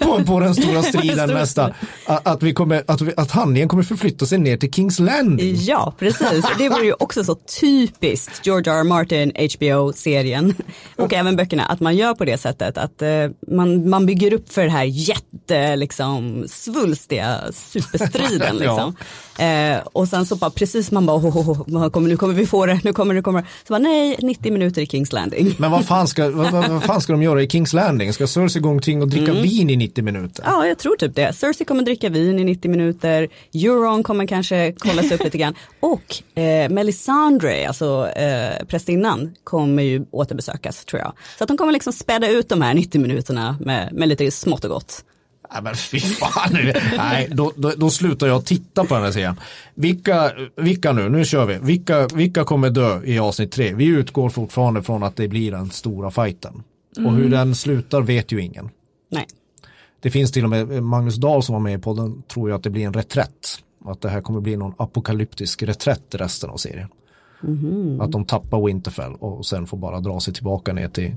på, på den stora striden nästa. Att, att, vi kommer, att, vi, att handlingen kommer förflytta sig ner till Kings Landing. ja precis. Det var ju också så typiskt George R. R. Martin, HBO-serien och även böckerna att man gör på det sättet att eh, man, man bygger upp för det här jätte, liksom, svulstiga superstriden. Liksom. eh, och sen så bara precis man bara, oh, oh, oh, nu kommer vi få det, nu kommer det, kommer det. Så bara nej, 90 minuter i Kings Landing. Men vad fan, ska, vad, vad, fan ska de göra i Kings Landing? Ska Cersei gå omkring och dricka vin i 90 minuter? Ja, jag tror typ det. Cersei kommer dricka vin i 90 minuter, Euron kommer kanske kolla sig upp lite grann och eh, Melisandre, alltså eh, prästinnan, kommer ju återbesökas tror jag. Så att de kommer liksom späda ut de här 90 minuterna med, med lite smått och gott. Nej men fy fan, nej då, då, då slutar jag titta på den här serien. Vilka, vilka nu, nu kör vi, vilka, vilka kommer dö i avsnitt tre? Vi utgår fortfarande från att det blir den stora fighten. Och hur den slutar vet ju ingen. Nej. Det finns till och med Magnus Dahl som var med i podden tror jag att det blir en reträtt. Att det här kommer bli någon apokalyptisk reträtt resten av serien. Att de tappar Winterfell och sen får bara dra sig tillbaka ner till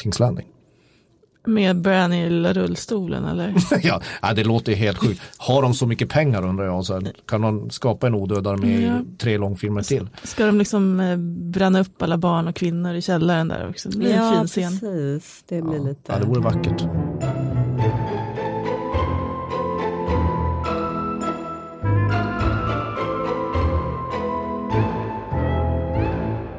Kings Landing. Med Bran i lilla rullstolen eller? ja, ja, det låter helt sjukt. Har de så mycket pengar undrar jag, så här, kan de skapa en odöd armé Ja. i tre långfilmer till? Ska de liksom eh, bränna upp alla barn och kvinnor i källaren där också? Det blir en fin scen. precis. Det blir lite... Ja, det vore vackert.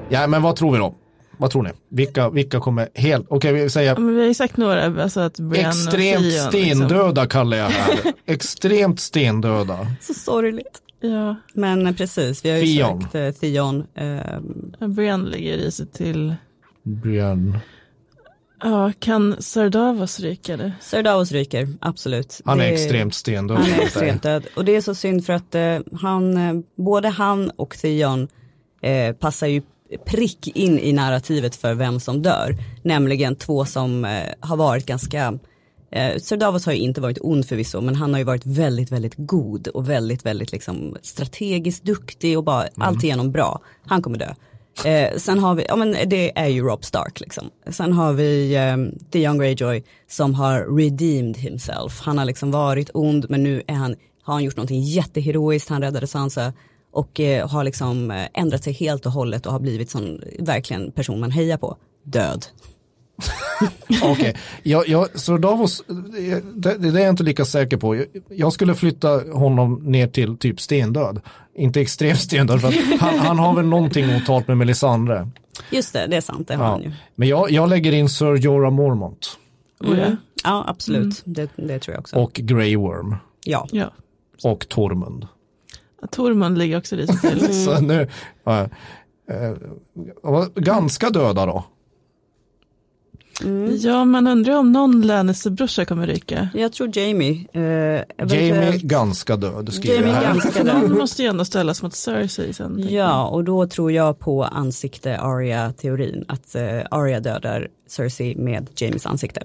Ja, men vad tror vi då? Vad tror ni? Vilka, vilka kommer helt, okej vi säger men vi har sagt några, alltså att Brian extremt Theon, liksom. stendöda kallar jag här. extremt stendöda. Så sorgligt. Ja, Men eh, precis, vi har ju Theon. sagt eh, Theon. Eh, Brian ligger i sig till, Brian. ja, kan Sir Davos ryka det? Sir Davos ryker, absolut. Han är Det- extremt stendöd. Han är extremt död. Och det är så synd för att eh, han, eh, både han och Theon eh, passar ju prick in i narrativet för vem som dör. Nämligen två som eh, har varit ganska Eh, Sir Davos har ju inte varit ond förvisso men han har ju varit väldigt väldigt god och väldigt väldigt liksom strategiskt duktig och bara alltigenom bra. Han kommer dö. Eh, sen har vi, ja men det är ju Rob Stark liksom. Sen har vi eh, Theon Greyjoy som har redeemed himself. Han har liksom varit ond men nu är han, har han gjort någonting jätteheroiskt, han räddade Sansa och eh, har liksom eh, ändrat sig helt och hållet och har blivit sån verkligen person man hejar på. Död. Okej, jag, jag, så Davos, det, det är jag inte lika säker på. Jag, jag skulle flytta honom ner till typ stendöd. Inte extremt stendöd, för att han, han har väl någonting otalt med Melisandre. Just det, det är sant, det har Ja. han ju. Men jag, jag lägger in Sir Jorah Mormont Oh, ja. Mm. Ja, absolut. Det, det tror jag också. och Grey Worm ja. ja. och Tormund. Tormund ligger också lite till. Så nu, ja, eh, ja, ganska döda då. Ja, man undrar om någon Lannister-brorsa kommer ryka. Jag tror Jamie. Eh, Jamie ganska död skriver Jamie jag här. ganska Någon måste ju ändå ställas mot Cersei sen. Ja, och då tror jag på ansikte Arya-teorin. Att eh, Arya dödar Cersei med Jamies ansikte.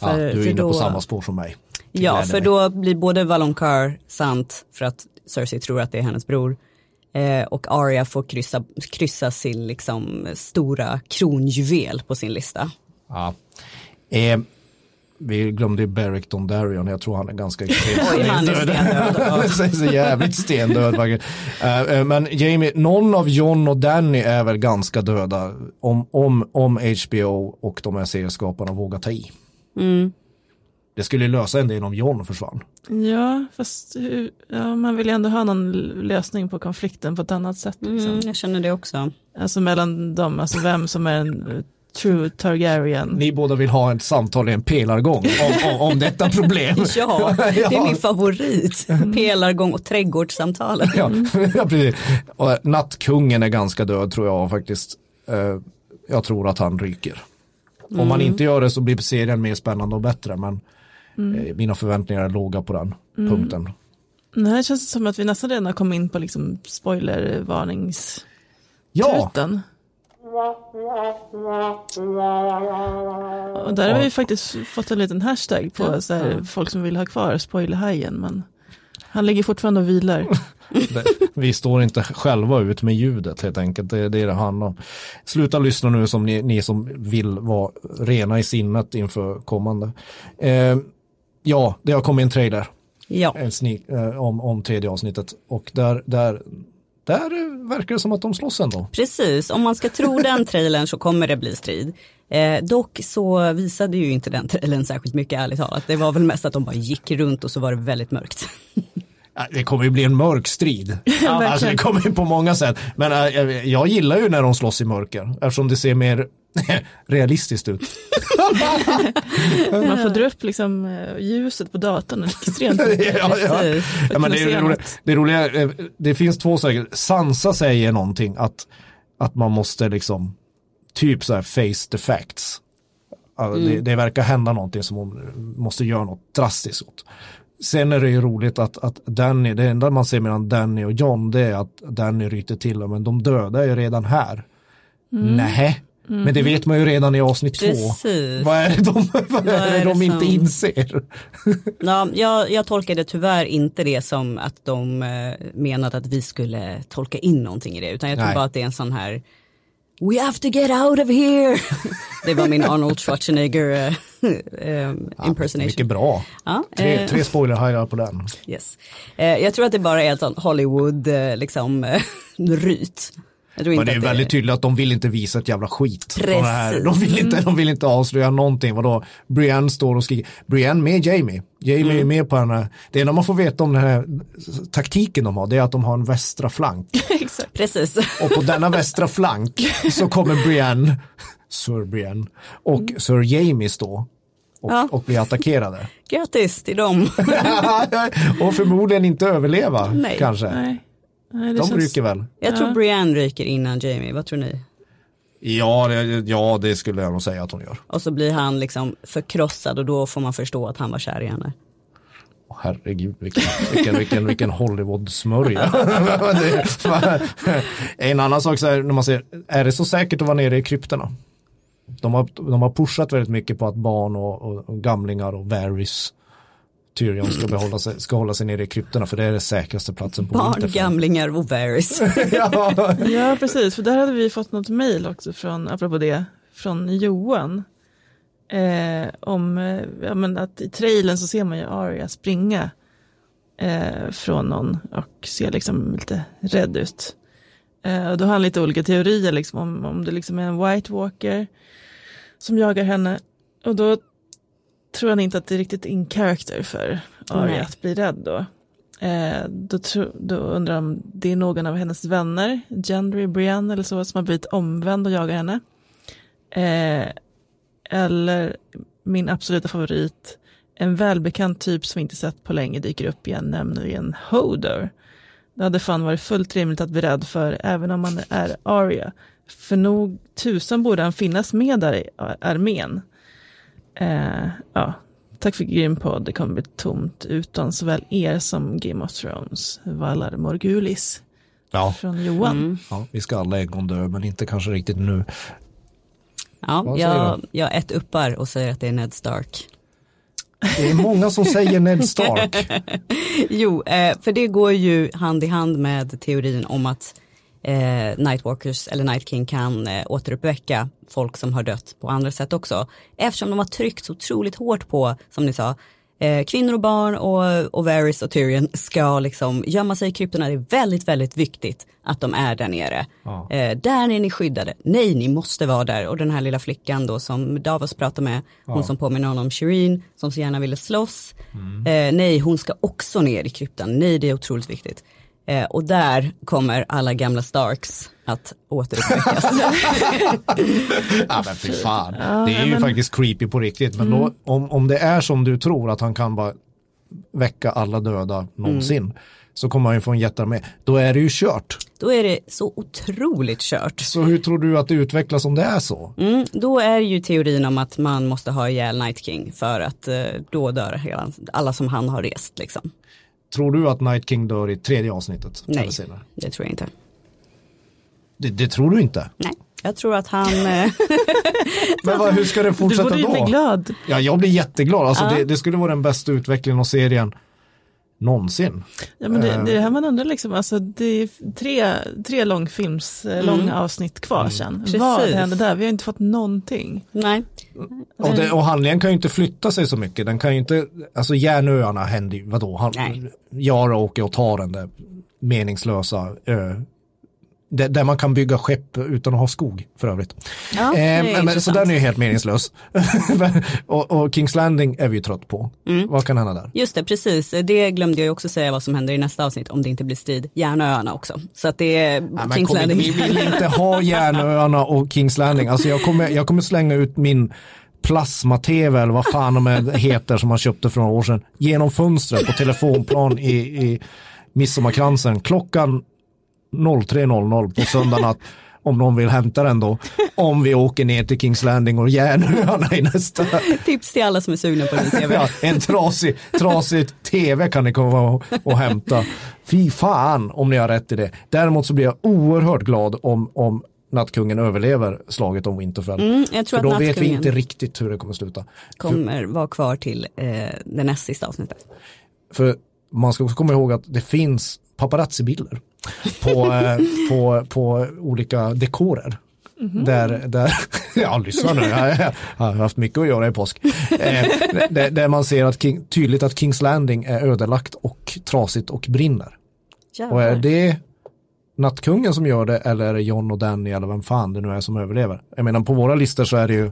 Ja, För- du är inne då- på samma spår som mig. Ja, för mig. då blir både Valonqar sant för att Cersei tror att det är hennes bror. Eh, och Arya får kryssa, kryssa sin liksom stora kronjuvel på sin lista. Ja. Eh, vi glömde ju Beric Dondarrion, jag tror han är ganska Oj, han är stendöd. Så jävligt stendöd faktiskt. Eh, eh, men Jamie, någon av John och Danny är väl ganska döda om, om, om HBO och de här serieskaparna vågar ta i. Mm. Det skulle lösa en del om John försvann. Ja, fast hur, ja, man vill ju ändå ha någon lösning på konflikten på ett annat sätt. Liksom. Mm, jag känner det också. Alltså mellan dem, alltså vem som är en true Targaryen. Ni båda vill ha ett samtal i en pelargång om, om, om detta problem. Ja, det är min favorit. Pelargång och trädgårdssamtalen. Ja, ja precis. Och Nattkungen är ganska död tror jag faktiskt. Eh, Jag tror att han ryker. Om man inte gör det så blir serien mer spännande och bättre. Men eh, mina förväntningar är låga på den punkten. Nej, det känns som att vi nästan redan har kommit in på liksom spoilervarningstruten. Ja, Och där har vi faktiskt fått en liten hashtag på så här, folk som vill ha kvar spoilerhajen. Men han ligger fortfarande och vilar. det, vi står inte själva ut med ljudet helt enkelt. Det är det det handlar om. Sluta lyssna nu som ni, ni som vill vara rena i sinnet inför kommande. Eh, ja, det har kommit en trailer. Ja, en sneak, eh, om, om tredje avsnittet och där, där, där verkar det som att de slåss ändå. precis. Om man ska tro den trailern så kommer det bli strid. Eh, dock så visade ju inte den trailern särskilt mycket ärligt talat. Det var väl mest att de bara gick runt och så var det väldigt mörkt. Det kommer ju bli en mörk strid. alltså det kommer ju på många sätt. Men äh, jag, gillar ju när de slåss i mörker eftersom det ser mer realistiskt ut. Man får dra upp liksom eh, ljuset på datorn extremt mycket. ja, ja. Ja, men det, är roliga, något. det, är roliga, eh, det finns två saker. Sansa säger någonting att, att man måste liksom typ så här face the facts. Ja, Det, det verkar hända någonting som hon måste göra något drastiskt åt. Sen är det ju roligt att, att Danny, det enda man ser mellan Danny och John det är att Danny ryter till men de döda är ju redan här. Mm. Nej, men det vet man ju redan i avsnitt två. Precis. Vad är det de, vad är det är de det inte som- inser? Ja, jag, jag tolkade tyvärr inte det som att de eh, menade att vi skulle tolka in någonting i det. Utan jag tror Nej. bara att det är en sån här We have to get out of here. det var min Arnold Schwarzenegger eh, eh, impersonation. Mycket bra. Ja, Tre, eh, tre spoiler på den. Yes. Eh, jag tror att det bara är ett sånt Hollywood eh, liksom, eh, ryt. Men det är att det- väldigt tydligt att de vill inte visa ett jävla skit. här. De Precis. vill, inte, de vill inte avslöja någonting. Vadå? Brienne står och skriker. Brienne med Jamie. Jamie Mm. är med på den här. Det enda man får veta om den här taktiken de har, det är att de har en västra flank. Precis. Och på denna västra flank så kommer Brienne, Sir Brienne, och Sir Jamie stå. Och, Ja. och bli attackerade. Grattis till dem. och förmodligen inte överleva Nej. kanske. Nej. Nej, det De känns... ryker väl. Jag tror. Brienne ryker innan Jamie, vad tror ni? Ja det, ja, det skulle jag nog säga att hon gör. Och så blir han liksom förkrossad och då får man förstå att han var kär i henne. Herregud, vilken, vilken, vilken, vilken Hollywood-smörja. En annan sak så här, när man säger, är det så säkert att vara nere i kryptorna? De har, de har pushat väldigt mycket på att barn och, och, och gamlingar och Varys Tyrion ska, behålla sig, ska hålla sig nere i kryptorna för det är den säkraste platsen på Barn, Winterfell. gamlingar och Varys. ja, Ja, precis. För där hade vi fått något mejl också från, apropå det, från Johan. Eh, om, eh, ja men att i trailern så ser man ju Arya springa eh, från någon och ser liksom lite rädd ut. Eh, och då har han lite olika teorier liksom om, om det liksom är en White Walker som jagar henne. Och då tror han inte att det är riktigt in character för Arya Nej. att bli rädd då. Eh, då, tro, då undrar jag om det är någon av hennes vänner, Gendry, Brienne eller så, som har blivit omvänd och jagar henne. Eh, eller min absoluta favorit, en välbekant typ som vi inte sett på länge dyker upp igen, nämligen Hodor. Det hade fan varit fullt rimligt att bli rädd för, även om man är Arya. För nog tusan borde han finnas med där i armén. Eh, ja, tack för grym podd. Det kommer bli tomt utan såväl er som Game of Thrones. Valar Morgulis. ja. Från Johan. Mm. ja, vi ska alla en gång dö men inte kanske riktigt nu. Ja, jag, jag ett uppar och säger att det är Ned Stark. Det är många som säger Ned Stark. Jo, eh, för det går ju hand i hand med teorin om att eh, Nightwalkers eller Night King kan eh, återuppväcka folk som har dött på andra sätt också. Eftersom de har tryckt så otroligt hårt på, som ni sa, eh, kvinnor och barn och, och Varys och Tyrion ska liksom gömma sig i kryptorna. Det är väldigt, väldigt viktigt att de är där nere. Ja. Eh, där är ni skyddade. Nej, ni måste vara där. Och den här lilla flickan då som Davos pratar med, hon som påminner honom om Shireen, som så gärna ville slåss. Eh, nej, hon ska också ner i kryptan. Nej, det är otroligt viktigt. Eh, och där kommer alla gamla Starks att återuppväckas. Ja men fy fan. Ja, det är ju men- Mm. faktiskt creepy på riktigt. Men då, om, om det är som du tror att han kan bara väcka alla döda någonsin. Mm. Så kommer han ju få en jättearmé. Då är det ju kört. Då är det så otroligt kört. Så hur tror du att det utvecklas om det är så? Mm, då är ju teorin om att man måste ha ihjäl Night King för att eh, då dör hela, alla som han har rest. Liksom. Tror du att Night King dör i tredje avsnittet? Nej. Eller senare? Det tror jag inte. Det, det tror du inte. Nej, jag tror att han... Eh, Men vad, hur ska det Du fortsätta borde ju då? bli glad. Ja, jag blir jätteglad. Alltså, Ja. det, det skulle vara den bästa utvecklingen av serien någonsin. Ja, men det, Eh. det är det här man undrar liksom, alltså det är tre, tre långfilms, eh, långa avsnitt kvar sen. Precis. Vad händer där? Vi har inte fått någonting. nej, Och, det, och handlingen kan ju inte flytta sig så mycket. Den kan ju inte, alltså järnöarna händer ju, vadå? Han, Nej. Jara åker och tar den där meningslösa ö. Där, man kan bygga skepp utan att ha skog för övrigt. Ja, eh, men, så den är ju helt meningslös. och, och Kings Landing är vi ju trött på. Mm. Vad kan hända där? just det, precis. Det glömde jag också säga vad som händer i nästa avsnitt om det inte blir strid. Järnöarna också. Så att det är men Kings kom, Landing. vi vill inte ha Järnöarna och Kings Landing. Alltså jag kommer, jag kommer slänga ut min plasma-tv eller vad fan de heter som man köpte för några år sedan genom fönstret på telefonplan i, i midsommarkransen klockan 03.00 på söndag natt om någon vill hämta den då. Om vi åker ner till Kings Landing och Järnöarna i nästa. Tips till alla som är sugna på den tv. Ja, en trasig, trasig tv kan ni komma och, och hämta. Fy fan om ni har rätt i det. Däremot så blir jag oerhört glad om, om Nattkungen överlever slaget om Winterfell. Mm, För då vet vi inte riktigt hur det kommer sluta. kommer vara kvar till eh, det näst sista avsnittet. För man ska också komma ihåg att det finns paparazzi-bilder på, eh, på, på olika dekorer. Där, där, ja lyssna nu, jag, har haft mycket att göra i påsk. Eh, där, där man ser att King, tydligt att Kings Landing är ödelagt och trasigt och brinner. Och är Jävlar. det Nattkungen som gör det eller är det John och Danny eller vem fan det nu är som överlever? Jag menar på våra listor så är det ju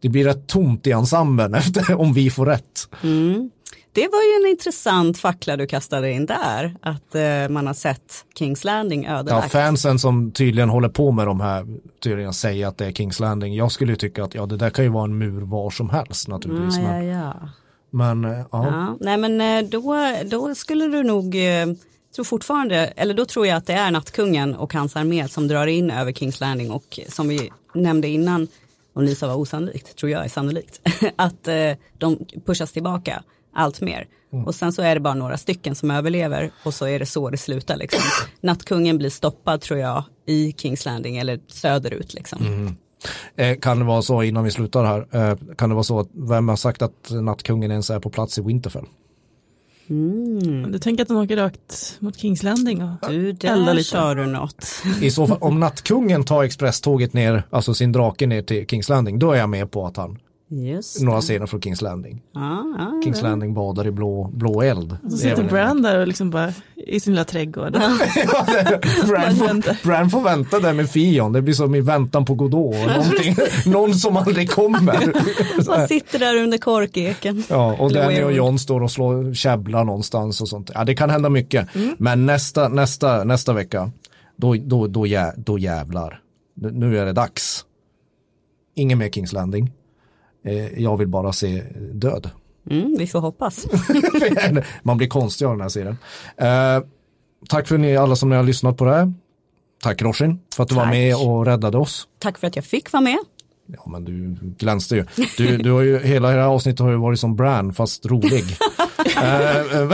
det blir rätt tomt i ensemblen efter om vi får rätt. Mm. Det var ju en intressant fackla du kastade in där, att eh, man har sett Kings Landing Ja, ödelagt. fansen som tydligen håller på med de här tydligen säger att det är Kings Landing. Jag skulle ju tycka att ja, det där kan ju vara en mur var som helst naturligtvis. ja, ja, ja. men eh, ja. Ja, nej men eh, då, då skulle du nog, eh, tror fortfarande, eller då tror jag att det är Nattkungen och hans armé som drar in över Kings Landing och som vi nämnde innan, och ni sa var osannolikt, tror jag är sannolikt, att de pushas tillbaka allt mer. Och sen så är det bara några stycken som överlever och så är det så det slutar liksom. Nattkungen blir stoppad tror jag i Kings Landing eller söderut liksom. Eh, kan det vara så innan vi slutar här, eh, kan det vara så att vem har sagt att Nattkungen ens är på plats i Winterfell? Du tänker att de åker rakt mot Kings Landing och Du, eldar där lite. sa du något. I så fall, om Nattkungen tar expresståget ner, alltså sin drake ner till Kings Landing, då är jag med på att han, Just några scener från Kings Landing. Ja, ja, Kings ja. Landing badar i blå, blå eld. Så sitter Bran där och liksom bara i sin lilla trädgård. Bran, får, Bran får vänta där med Fion, det blir som i väntan på Godot, någon som aldrig kommer. Man sitter där under korkeken. Ja, och Danny och. John står och slår käbblar någonstans och sånt. Ja, det kan hända mycket. Men nästa, nästa, nästa vecka, då, då, då, jä, då jävlar. Nu är det dags. Ingen mer Kings Landing. Eh, jag vill bara se död. Mm, vi får hoppas. Man blir konstig av den här serien. Eh, tack för ni alla som ni har lyssnat på det här. Tack Roshin för att du var Tack. med och räddade oss. Tack för att jag fick vara med. Ja men du glänste ju. Du, du har ju hela det här avsnittet har ju varit som Bran fast rolig. Eh, eh?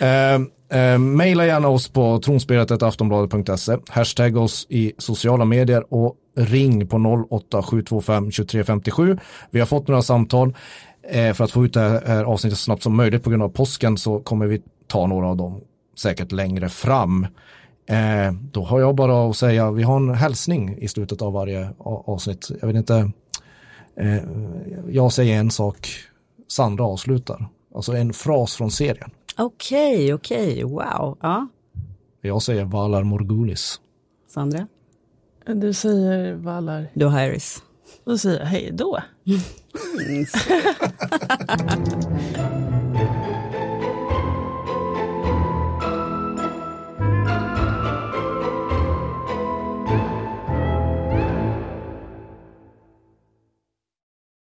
Eh, eh, Maila gärna oss på tronspelet.aftonbladet.se. Hashtag oss i sociala medier och ring på 08725 2357. Vi har fått några samtal. Eh, för att få ut det här, här avsnittet så snabbt som möjligt på grund av påsken så kommer vi ta några av dem säkert längre fram. Eh, då har jag bara att säga, vi har en hälsning i slutet av varje avsnitt. Jag vet inte, eh, jag säger en sak, Sandra avslutar. Alltså en fras från serien. Okej, okej, wow. Ja, Jag säger Valar Morgulis. Sandra. Du säger Valar, Du har Iris. då säger jag hej då.